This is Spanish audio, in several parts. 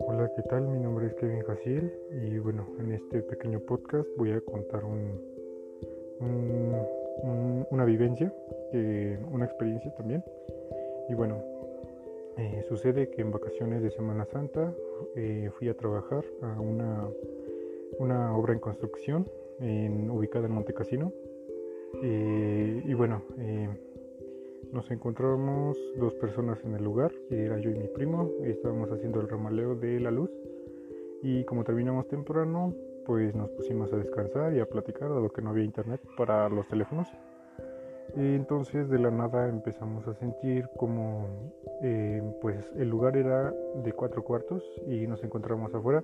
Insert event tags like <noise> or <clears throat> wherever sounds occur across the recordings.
Hola, ¿qué tal? Mi nombre es Kevin Jaciel y bueno, en este pequeño podcast voy a contar un, una vivencia, una experiencia también. Y bueno, eh, sucede que en vacaciones de Semana Santa eh, fui a trabajar a una, una obra en construcción ubicada en Montecasino. Eh, y bueno, nos encontramos dos personas en el lugar, era yo y mi primo, estábamos haciendo el ramaleo de la luz y como terminamos temprano, pues nos pusimos a descansar y a platicar, dado que no había internet para los teléfonos. Entonces de la nada empezamos a sentir como eh, pues el lugar era de cuatro cuartos y nos encontramos afuera.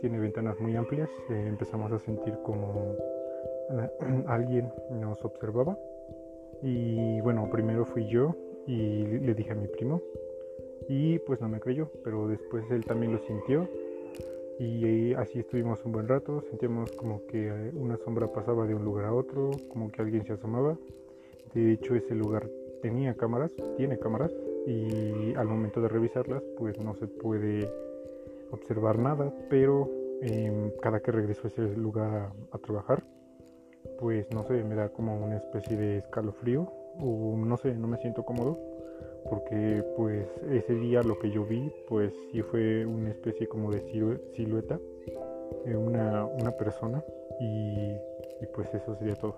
Tiene ventanas muy amplias. Eh, empezamos a sentir como <clears throat> alguien nos observaba. Y bueno, primero fui yo y le dije a mi primo. Y pues no me creyó, pero después él también lo sintió. Y así estuvimos un buen rato. Sentíamos como que una sombra pasaba de un lugar a otro, como que alguien se asomaba. De hecho, ese lugar tenía cámaras, tiene cámaras, y al momento de revisarlas, pues no se puede observar nada, pero em, cada que regreso a ese lugar a, trabajar, pues no sé, me da como una especie de escalofrío, o no sé, no me siento cómodo, porque pues ese día lo que yo vi, pues sí fue una especie como de silueta, una, una persona, y, y pues eso sería todo.